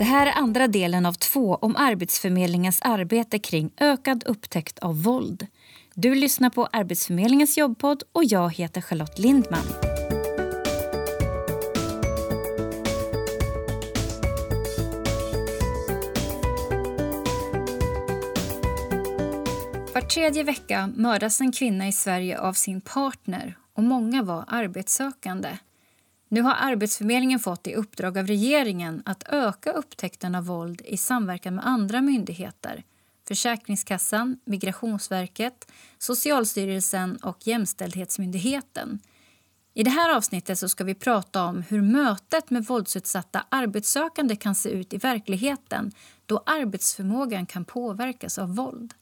Det här är andra delen av två om Arbetsförmedlingens arbete kring ökad upptäckt av våld. Du lyssnar på Arbetsförmedlingens jobbpodd och jag heter Charlotte Lindman. Var tredje vecka mördas en kvinna i Sverige av sin partner och många var arbetssökande. Nu har Arbetsförmedlingen fått i uppdrag av regeringen att öka upptäckten av våld i samverkan med andra myndigheter. Försäkringskassan, Migrationsverket, Socialstyrelsen och Jämställdhetsmyndigheten. I det här avsnittet så ska vi prata om hur mötet med våldsutsatta arbetssökande kan se ut i verkligheten då arbetsförmågan kan påverkas av våld.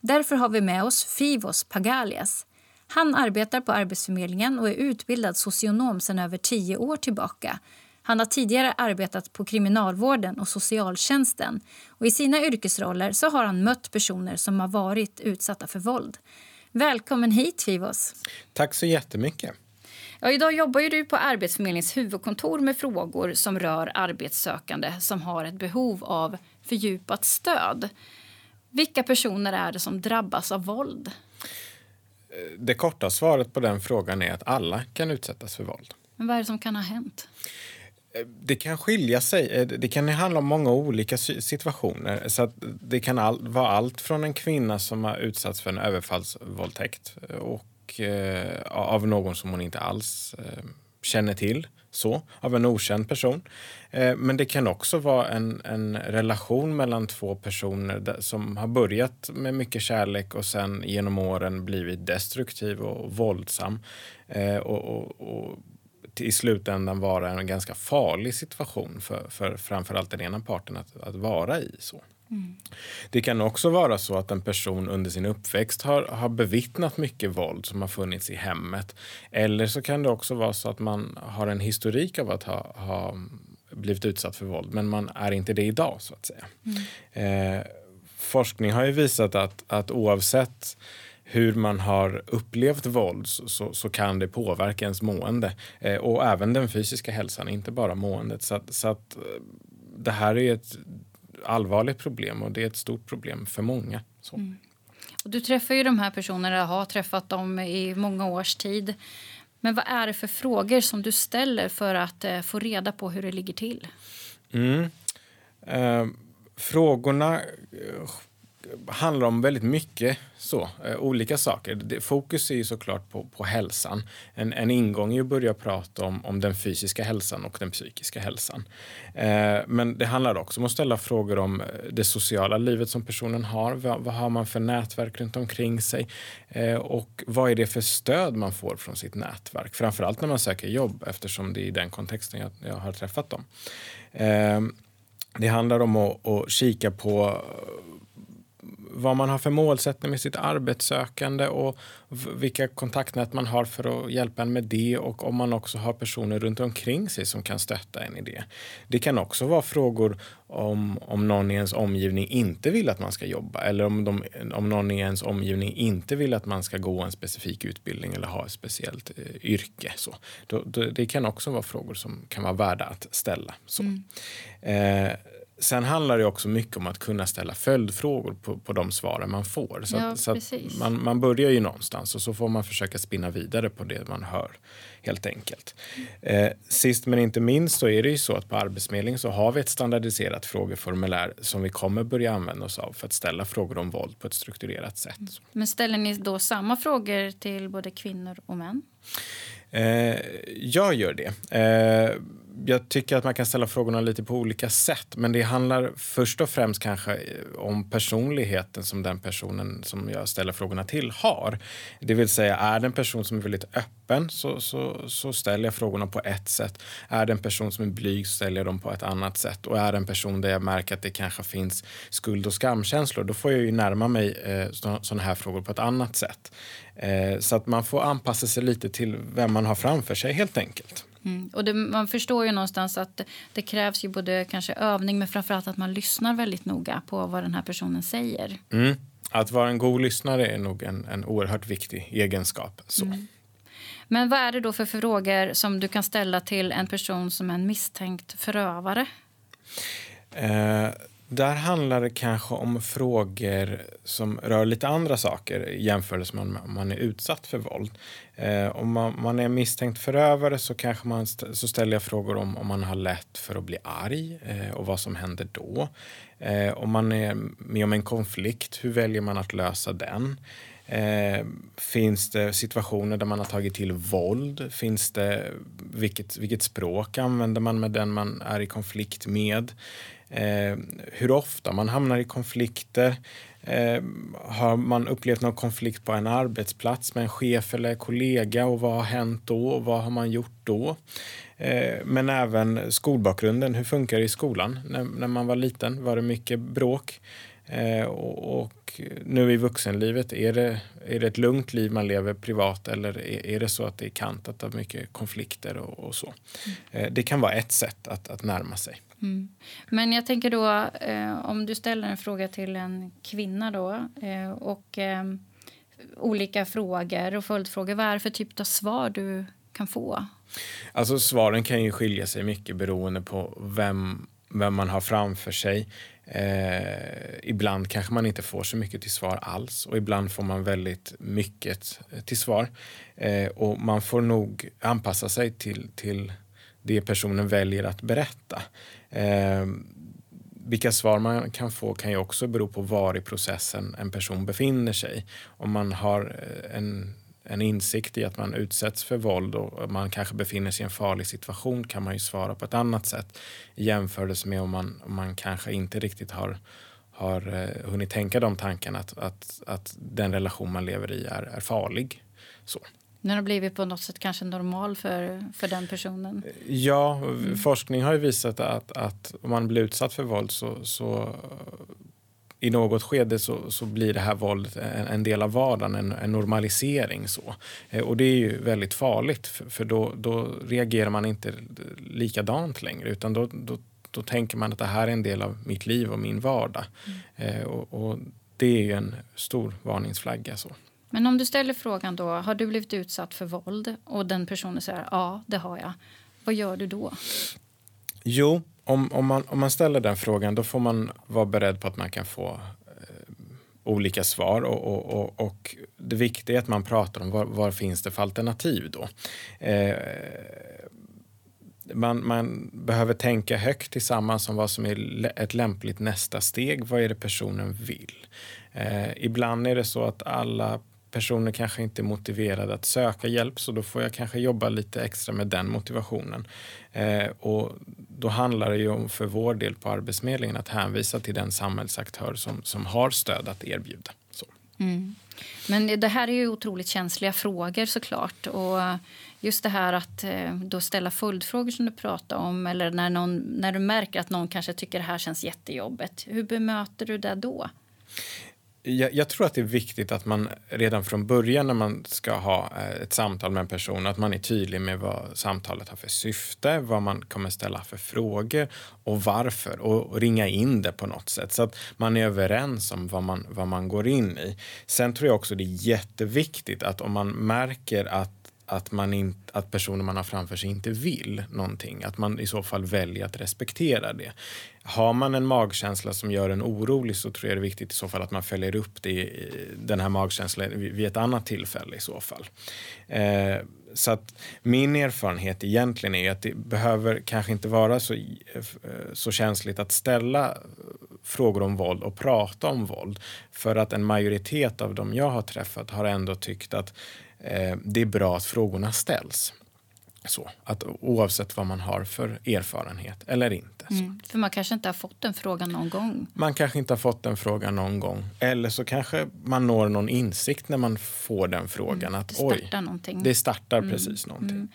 Därför har vi med oss Fivos Pagalias han arbetar på Arbetsförmedlingen och är utbildad socionom sedan över tio år tillbaka. Han har tidigare arbetat på kriminalvården och socialtjänsten. Och I sina yrkesroller så har han mött personer som har varit utsatta för våld. Välkommen hit, Fivos. Tack så jättemycket. Ja, idag jobbar ju du på Arbetsförmedlingens huvudkontor med frågor som rör arbetssökande som har ett behov av fördjupat stöd. Vilka personer är det som drabbas av våld? Det korta svaret på den frågan är att alla kan utsättas för våld. Men vad är det som kan ha hänt? Det kan skilja sig. Det kan handla om många olika situationer. Så det kan all, vara allt från en kvinna som har utsatts för en överfallsvåldtäkt och, eh, av någon som hon inte alls eh, känner till så, av en okänd person. Eh, men det kan också vara en, en relation mellan två personer som har börjat med mycket kärlek och sen genom åren blivit destruktiv och våldsam. Eh, och, och, och i slutändan vara en ganska farlig situation för, för framförallt den ena parten att, att vara i. så. Det kan också vara så att en person under sin uppväxt har, har bevittnat mycket våld som har funnits i hemmet. Eller så kan det också vara så att man har en historik av att ha, ha blivit utsatt för våld, men man är inte det idag så att säga. Mm. Eh, forskning har ju visat att, att oavsett hur man har upplevt våld så, så kan det påverka ens mående eh, och även den fysiska hälsan, inte bara måendet. Så, att, så att eh, det här är ett allvarligt problem och det är ett stort problem för många. Mm. Och du träffar ju de här personerna, har träffat dem i många års tid. Men vad är det för frågor som du ställer för att eh, få reda på hur det ligger till? Mm. Eh, frågorna eh, handlar om väldigt mycket så, eh, olika saker. Det, fokus är ju såklart på, på hälsan. En, en ingång är att börja prata om, om den fysiska hälsan och den psykiska hälsan. Eh, men det handlar också om att ställa frågor om eh, det sociala livet som personen har. Vad, vad har man för nätverk runt omkring sig? Eh, och vad är det för stöd man får från sitt nätverk? Framförallt när man söker jobb eftersom det är i den kontexten jag, jag har träffat dem. Eh, det handlar om att, att kika på vad man har för målsättning med sitt arbetssökande och vilka kontaktnät man har för att hjälpa en med det och om man också har personer runt omkring sig som kan stötta en i det. Det kan också vara frågor om, om någon i ens omgivning inte vill att man ska jobba eller om, de, om någon i ens omgivning inte vill att man ska gå en specifik utbildning eller ha ett speciellt eh, yrke. Så. Då, då, det kan också vara frågor som kan vara värda att ställa. Så. Mm. Eh, Sen handlar det också mycket om att kunna ställa följdfrågor på, på de svaren man får. Så, ja, att, så man, man börjar ju någonstans och så får man försöka spinna vidare på det man hör. helt enkelt. Eh, sist men inte minst så är det ju så att på Arbetsförmedlingen så har vi ett standardiserat frågeformulär som vi kommer börja använda oss av för att ställa frågor om våld på ett strukturerat sätt. Men ställer ni då samma frågor till både kvinnor och män? Eh, jag gör det. Eh, jag tycker att man kan ställa frågorna lite på olika sätt. Men det handlar först och främst kanske eh, om personligheten som den personen som jag ställer frågorna till har. Det vill säga, är det en person som är väldigt öppen så, så, så ställer jag frågorna på ett sätt. Är det en person som är blyg så ställer jag dem på ett annat sätt. Och är det en person där jag märker att det kanske finns skuld och skamkänslor då får jag ju närma mig eh, sådana här frågor på ett annat sätt. Eh, så att man får anpassa sig lite till vem man har framför sig helt enkelt. Mm. Och det, man förstår ju någonstans att det krävs ju både kanske övning men framförallt att man lyssnar väldigt noga på vad den här personen säger. Mm. Att vara en god lyssnare är nog en, en oerhört viktig egenskap. Så. Mm. Men vad är det då för frågor som du kan ställa till en person som är en misstänkt förövare? Eh, där handlar det kanske om frågor som rör lite andra saker jämfört med om man är utsatt för våld. Eh, om man, man, är misstänkt förövare så kanske man st så ställer jag frågor om om man har lätt för att bli arg eh, och vad som händer då. Eh, om man är med om en konflikt, hur väljer man att lösa den? Eh, finns det situationer där man har tagit till våld? Finns det, vilket, vilket språk använder man med den man är i konflikt med? Eh, hur ofta man hamnar i konflikter. Eh, har man upplevt någon konflikt på en arbetsplats med en chef eller kollega och vad har hänt då och vad har man gjort då? Eh, men även skolbakgrunden, hur funkar det i skolan? När, när man var liten, var det mycket bråk? Eh, och, och, nu i vuxenlivet, är det, är det ett lugnt liv man lever privat eller är, är det så att det är kantat av mycket konflikter och, och så? Mm. Eh, det kan vara ett sätt att, att närma sig. Mm. Men jag tänker då, eh, om du ställer en fråga till en kvinna då eh, och eh, olika frågor och följdfrågor, vad är det för typ av svar du kan få? Alltså svaren kan ju skilja sig mycket beroende på vem, vem man har framför sig. Eh, ibland kanske man inte får så mycket till svar alls och ibland får man väldigt mycket eh, till svar. Eh, och man får nog anpassa sig till, till det personen väljer att berätta. Eh, vilka svar man kan få kan ju också bero på var i processen en person befinner sig. Om man har eh, en, en insikt i att man utsätts för våld och man kanske befinner sig i en farlig situation kan man ju svara på ett annat sätt i jämförelse med om man, om man kanske inte riktigt har har eh, hunnit tänka de tankarna att, att, att den relation man lever i är, är farlig. Så. Den har blivit på något sätt kanske normal för, för den personen? Ja, mm. forskning har ju visat att, att om man blir utsatt för våld så, så i något skede så, så blir det här våldet en, en del av vardagen, en, en, normalisering. Så. Eh, och det är ju väldigt farligt för, för då, då reagerar man inte likadant längre utan då, då, då, tänker man att det här är en del av mitt liv och min vardag. Mm. Eh, och, och, det är ju en stor varningsflagga. Så. Men om du ställer frågan då, har du blivit utsatt för våld? Och den personen säger ja, det har jag. Vad gör du då? Jo, om, om, man, om man ställer den frågan då får man vara beredd på att man kan få eh, olika svar. Och, och, och, och, det viktiga är att man pratar om vad, vad finns det för alternativ då. Eh, man, man, behöver tänka högt tillsammans om vad som är ett lämpligt nästa steg. Vad är det personen vill? Eh, ibland är det så att alla personer kanske inte är motiverade att söka hjälp så då får jag kanske jobba lite extra med den motivationen. Eh, och då handlar det ju om för vår del på Arbetsförmedlingen att hänvisa till den samhällsaktör som, som har stöd att erbjuda. Så. Mm. Men det här är ju otroligt känsliga frågor såklart. Och just det här att eh, då ställa följdfrågor som du pratade om eller när, någon, när du märker att någon kanske tycker det här känns jättejobbigt. Hur bemöter du det då? Jag, jag, tror att det är viktigt att man redan från början när man ska ha eh, ett samtal med en person, att man är tydlig med vad samtalet har för syfte, vad man kommer ställa för frågor och varför och, och ringa in det på något sätt så att man är överens om vad man, vad man går in i. Sen tror jag också det är jätteviktigt att om man märker att att, man in, att personen man har framför sig inte vill någonting, att man i så fall väljer att respektera det. Har man en magkänsla som gör en orolig så tror jag det är viktigt i så fall att man följer upp det, den här magkänslan vid ett annat tillfälle i så fall. Eh, så att min erfarenhet egentligen är att det behöver kanske inte vara så, eh, eh, så känsligt att ställa frågor om våld och prata om våld. För att en majoritet av dem jag har träffat har ändå tyckt att eh, det är bra att frågorna ställs. Så, att oavsett vad man har för erfarenhet eller inte. Mm, för man kanske inte har fått den frågan någon gång. Man kanske inte har fått den frågan någon gång. Eller så kanske man når någon insikt när man får den frågan. Mm, att, det startar oj, någonting. Det startar mm, precis någonting. Mm.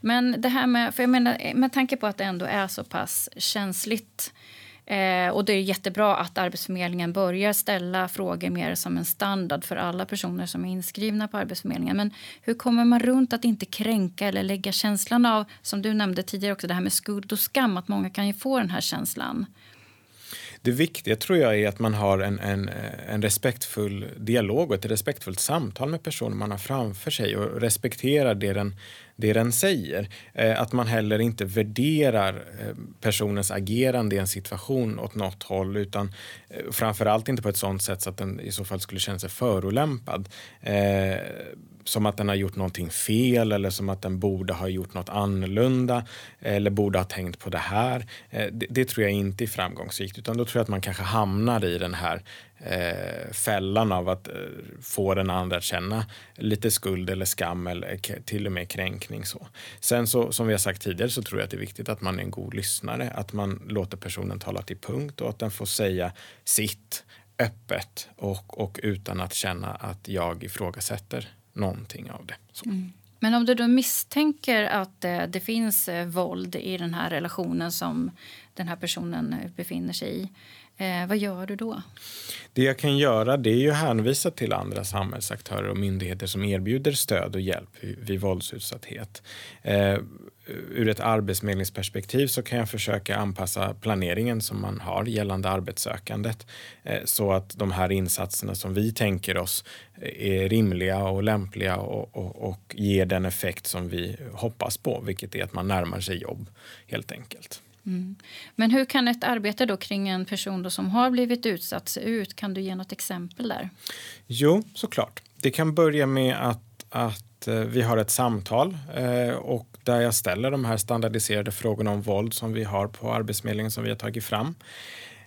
Men det här med, för jag menar, med tanke på att det ändå är så pass känsligt Eh, och det är jättebra att Arbetsförmedlingen börjar ställa frågor mer som en standard för alla personer som är inskrivna på Arbetsförmedlingen. Men hur kommer man runt att inte kränka eller lägga känslan av, som du nämnde tidigare också, det här med skuld och skam, att många kan ju få den här känslan. Det viktiga tror jag är att man har en, en, en respektfull dialog och ett respektfullt samtal med personen man har framför sig och respekterar det den, det den säger. Eh, att man heller inte värderar eh, personens agerande i en situation åt något håll utan eh, framförallt inte på ett sånt sätt så att den i så fall skulle känna sig förolämpad. Som att den har gjort någonting fel eller som att den borde ha gjort något annorlunda eller borde ha tänkt på det här. Eh, det, det, tror jag inte är framgångsrikt utan då tror jag att man kanske hamnar i den här eh, fällan av att eh, få den andra att känna lite skuld eller skam eller till och med kränkning. Så. Sen så, som vi har sagt tidigare så tror jag att det är viktigt att man är en god lyssnare, att man låter personen tala till punkt och att den får säga sitt öppet och, och utan att känna att jag ifrågasätter någonting av det. Mm. Men om du då misstänker att eh, det finns eh, våld i den här relationen som den här personen eh, befinner sig i, Eh, vad gör du då? Det jag kan göra det är ju att hänvisa till andra samhällsaktörer och myndigheter som erbjuder stöd och hjälp vid, vid våldsutsatthet. Eh, ur ett arbetsförmedlingsperspektiv så kan jag försöka anpassa planeringen som man har gällande arbetssökandet eh, så att de här insatserna som vi tänker oss eh, är rimliga och lämpliga och, och, och ger den effekt som vi hoppas på, vilket är att man närmar sig jobb helt enkelt. Mm. Men hur kan ett arbete då kring en person då som har blivit utsatt se ut? Kan du ge något exempel där? Jo, såklart. Det kan börja med att, att eh, vi har ett samtal eh, och där jag ställer de här standardiserade frågorna om våld som vi har på Arbetsförmedlingen som vi har tagit fram.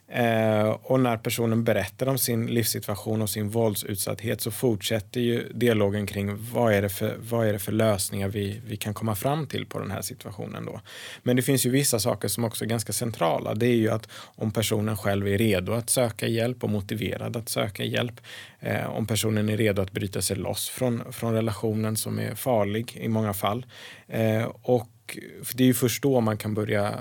Eh, och när personen berättar om sin livssituation och sin våldsutsatthet så fortsätter ju dialogen kring vad är det för, vad är det för lösningar vi, vi kan komma fram till på den här situationen. Då. Men det finns ju vissa saker som också är ganska centrala. Det är ju att om personen själv är redo att söka hjälp och motiverad att söka hjälp. Eh, om personen är redo att bryta sig loss från, från relationen som är farlig i många fall. Eh, och det är ju först då man kan börja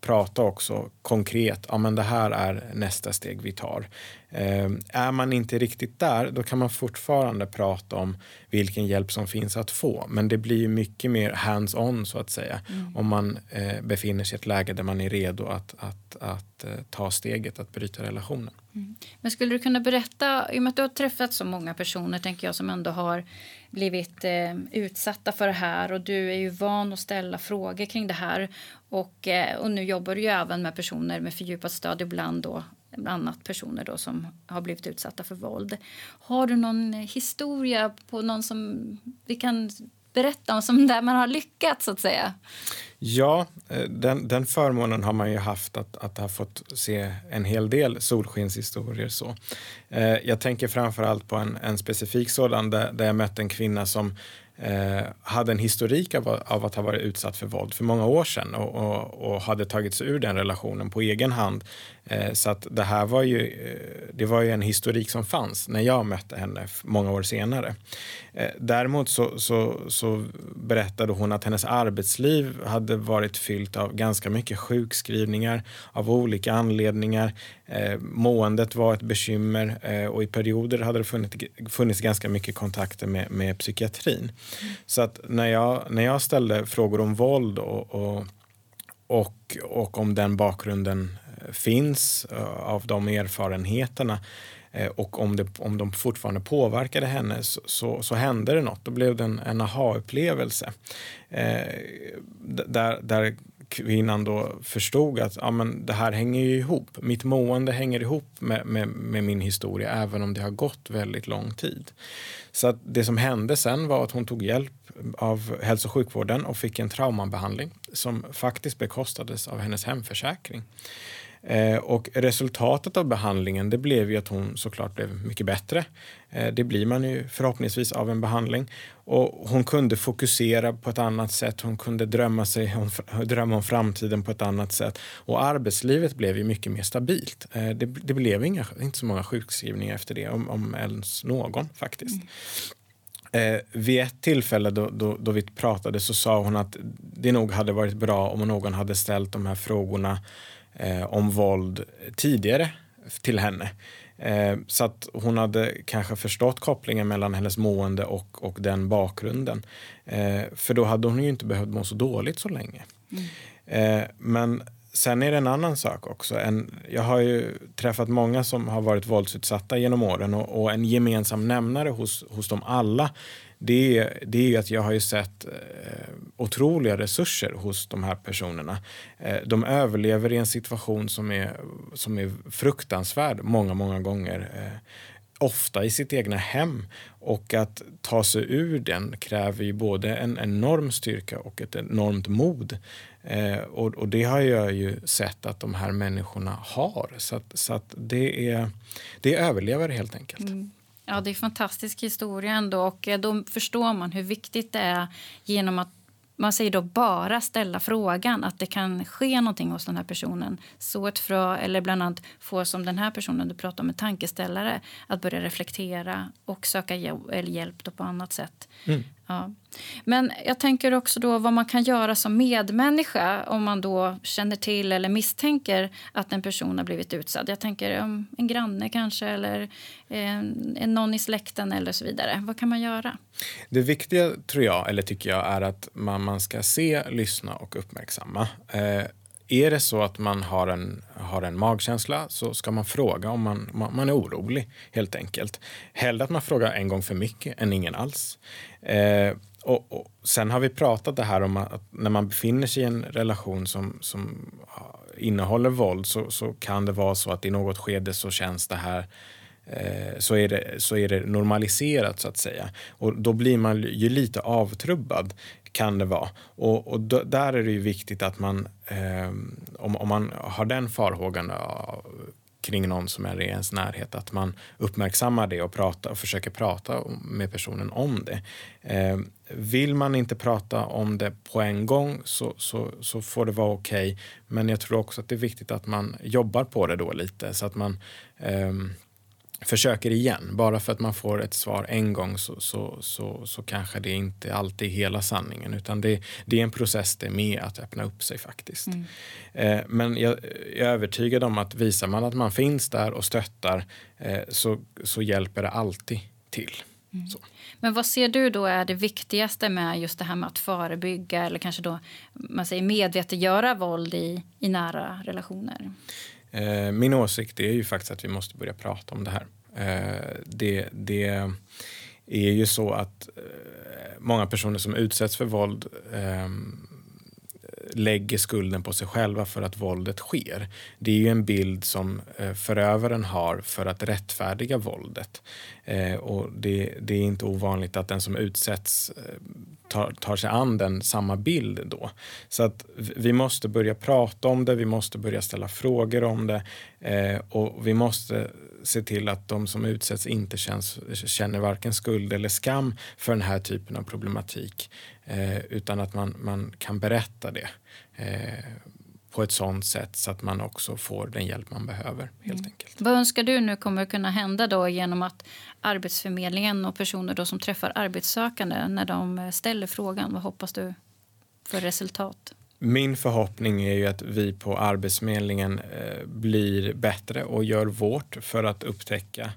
prata också konkret. Ja, men det här är nästa steg vi tar. Eh, är man inte riktigt där, då kan man fortfarande prata om vilken hjälp som finns att få. Men det blir mycket mer hands-on så att säga. Mm. Om man eh, befinner sig i ett läge där man är redo att, att, att eh, ta steget att bryta relationen. Mm. Men skulle du kunna berätta, i och med att du har träffat så många personer tänker jag som ändå har blivit eh, utsatta för det här och du är ju van att ställa frågor kring det här och, eh, och nu jobbar du ju även med personer med fördjupat stöd ibland då bland annat personer då som har blivit utsatta för våld. Har du någon historia på någon som vi kan berätta om som där man har lyckats så att säga? Ja, eh, den, den förmånen har man ju haft att, att ha fått se en hel del solskenshistorier. Så. Eh, jag tänker framför allt på en, en specifik sådan där, där jag mötte en kvinna som eh, hade en historik av, av, att ha varit utsatt för våld för många år sedan och, och, och hade tagit sig ur den relationen på egen hand. Eh, så att det här var ju, eh, det var ju en historik som fanns när jag mötte henne många år senare. Eh, däremot så, så, så berättade hon att hennes arbetsliv hade varit fyllt av ganska mycket sjukskrivningar av olika anledningar. Eh, måendet var ett bekymmer eh, och i perioder hade det funnits, funnits ganska mycket kontakter med, med psykiatrin. Så att när jag, när jag ställde frågor om våld och, och, och, och om den bakgrunden eh, finns eh, av de erfarenheterna eh, och om, det, om de fortfarande påverkade henne så, så, så hände det något. Då blev det en, en aha-upplevelse. Eh, där, där kvinnan då förstod att ja, men det här hänger ju ihop. Mitt mående hänger ihop med, med, med, min historia även om det har gått väldigt lång tid. Så att det som hände sen var att hon tog hjälp av hälso och sjukvården och fick en traumabehandling som faktiskt bekostades av hennes hemförsäkring. Eh, och resultatet av behandlingen det blev ju att hon såklart blev mycket bättre. Eh, det blir man ju förhoppningsvis av en behandling. Och hon kunde fokusera på ett annat sätt. Hon kunde drömma, sig om, drömma om framtiden på ett annat sätt. Och arbetslivet blev ju mycket mer stabilt. Eh, det, det blev inga, inte så många sjukskrivningar efter det, om, om ens någon faktiskt. Mm. Eh, vid ett tillfälle då, då, då, vi pratade så sa hon att det nog hade varit bra om någon hade ställt de här frågorna eh, om våld tidigare till henne. Eh, så att hon hade kanske förstått kopplingen mellan hennes mående och, och den bakgrunden. Eh, för då hade hon ju inte behövt må så dåligt så länge. Mm. Eh, men sen är det en annan sak också. En, jag har ju träffat många som har varit våldsutsatta genom åren och, och en gemensam nämnare hos, hos dem alla det är, det är att jag har ju sett eh, otroliga resurser hos de här personerna. Eh, de överlever i en situation som är, som är fruktansvärd många, många gånger. Eh, ofta i sitt egna hem. Och att ta sig ur den kräver ju både en enorm styrka och ett enormt mod. Eh, och, och, det har jag ju sett att de här människorna har. Så, att, så att det, är, det är överlevare helt enkelt. Mm. Ja, det är en fantastisk historia ändå och då förstår man hur viktigt det är genom att man säger då bara ställa frågan att det kan ske någonting hos den här personen. Så ett frö, eller bland annat få som den här personen du pratar om, en tankeställare att börja reflektera och söka hjälp på annat sätt. Mm. Ja. Men jag tänker också då vad man kan göra som medmänniska om man då känner till eller misstänker att en person har blivit utsatt. Jag tänker om en granne kanske eller en, en någon i släkten eller så vidare. Vad kan man göra? Det viktiga tror jag, eller tycker jag, är att man, man ska se, lyssna och uppmärksamma. Eh, är det så att man har en, har en magkänsla så ska man fråga om man, man, man är orolig helt enkelt. Hellre att man frågar en gång för mycket än ingen alls. Eh, och, och, sen har vi pratat det här om att när man befinner sig i en relation som, som innehåller våld så, så kan det vara så att i något skede så känns det här eh, Eh, så är, det, så är det normaliserat så att säga. Och då blir man ju lite avtrubbad kan det vara. Och, och då, där är det ju viktigt att man, eh, om, om man har den farhågan kring någon som är i ens närhet, att man uppmärksammar det och, pratar, och försöker prata med personen om det. Eh, vill man inte prata om det på en gång så, så, så får det vara okej. Okay. Men jag tror också att det är viktigt att man jobbar på det då lite så att man eh, försöker igen. Bara för att man får ett svar en gång så, så, så, så kanske det inte alltid är hela sanningen utan det, det är en process det med att öppna upp sig faktiskt. Mm. Eh, men jag, jag, är övertygad om att visar man att man finns där och stöttar eh, så, så hjälper det alltid till. Mm. Men vad ser du då är det viktigaste med just det här med att förebygga eller kanske då man säger medvetandegöra våld i, i nära relationer? Eh, min åsikt är ju faktiskt att vi måste börja prata om det här. Eh, det, det är ju så att eh, många personer som utsätts för våld ehm, lägger skulden på sig själva för att våldet sker. Det är ju en bild som eh, förövaren har för att rättfärdiga våldet. Eh, och det, det, är inte ovanligt att den som utsätts eh, tar, tar sig an den samma bild då. Så att vi måste börja prata om det, vi måste börja ställa frågor om det och vi måste se till att de som utsätts inte känns, känner varken skuld eller skam för den här typen av problematik eh, utan att man, man kan berätta det. Eh, på ett sånt sätt så att man också får den hjälp man behöver. helt mm. enkelt. Vad önskar du nu kommer att kunna hända då genom att Arbetsförmedlingen och personer då som träffar arbetssökande när de ställer frågan? Vad hoppas du för resultat? Min förhoppning är ju att vi på Arbetsförmedlingen eh, blir bättre och gör vårt för att upptäcka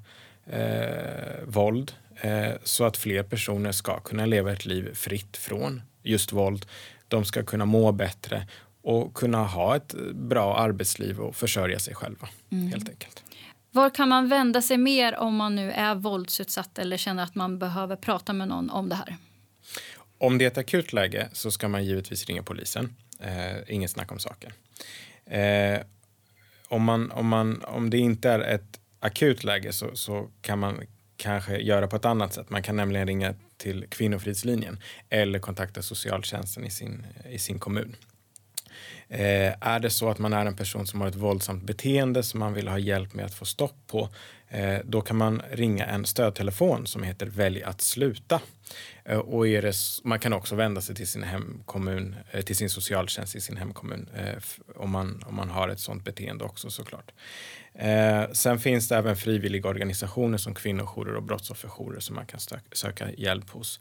eh, våld eh, så att fler personer ska kunna leva ett liv fritt från just våld. De ska kunna må bättre och kunna ha ett bra arbetsliv och försörja sig själva. Mm. helt enkelt. Var kan man vända sig mer om man nu är våldsutsatt eller känner att man behöver prata med någon om det här? Om det är ett akut läge så ska man givetvis ringa polisen. Eh, inget snack om saken. Eh, om, man, om, man, om det inte är ett akut läge så, så kan man kanske göra på ett annat sätt. Man kan nämligen ringa till Kvinnofridslinjen eller kontakta socialtjänsten i sin, i sin kommun. Eh, är det så att man är en person som har ett våldsamt beteende som man vill ha hjälp med att få stopp på, eh, då kan man ringa en stödtelefon som heter Välj att sluta. Eh, och är det, man kan också vända sig till sin hemkommun, eh, till sin socialtjänst i sin hemkommun eh, om, man, om man har ett sådant beteende också såklart. Eh, sen finns det även frivilliga organisationer som kvinnojourer och brottsofferjourer som man kan söka hjälp hos.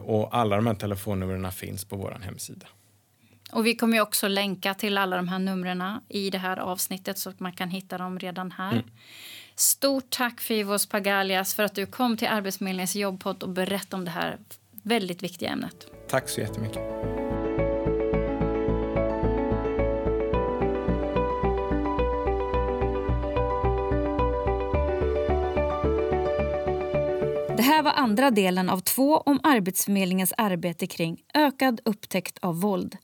och alla de här telefonnumren finns på vår hemsida. Och vi kommer också länka till alla de här numren i det här avsnittet så att man kan hitta dem redan här. Mm. Stort tack Fivos Pagalias för att du kom till Arbetsförmedlingens jobbpodd och berättade om det här väldigt viktiga ämnet. Tack så jättemycket. Det här var andra delen av två om Arbetsförmedlingens arbete kring ökad upptäckt av våld.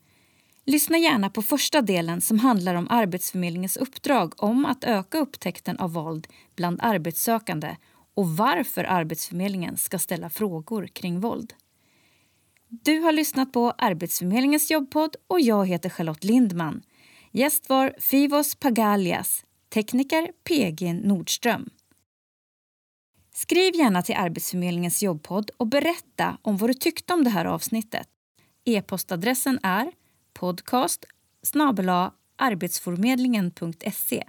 Lyssna gärna på första delen som handlar om Arbetsförmedlingens uppdrag om att öka upptäckten av våld bland arbetssökande och varför Arbetsförmedlingen ska ställa frågor kring våld. Du har lyssnat på Arbetsförmedlingens jobbpodd och jag heter Charlotte Lindman. Gäst var Fivos Pagalias, tekniker PG Nordström. Skriv gärna till Arbetsförmedlingens jobbpodd och berätta om vad du tyckte om det här avsnittet. E-postadressen är podcast arbetsförmedlingen.se.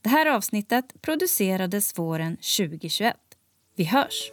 Det här avsnittet producerades våren 2021. Vi hörs!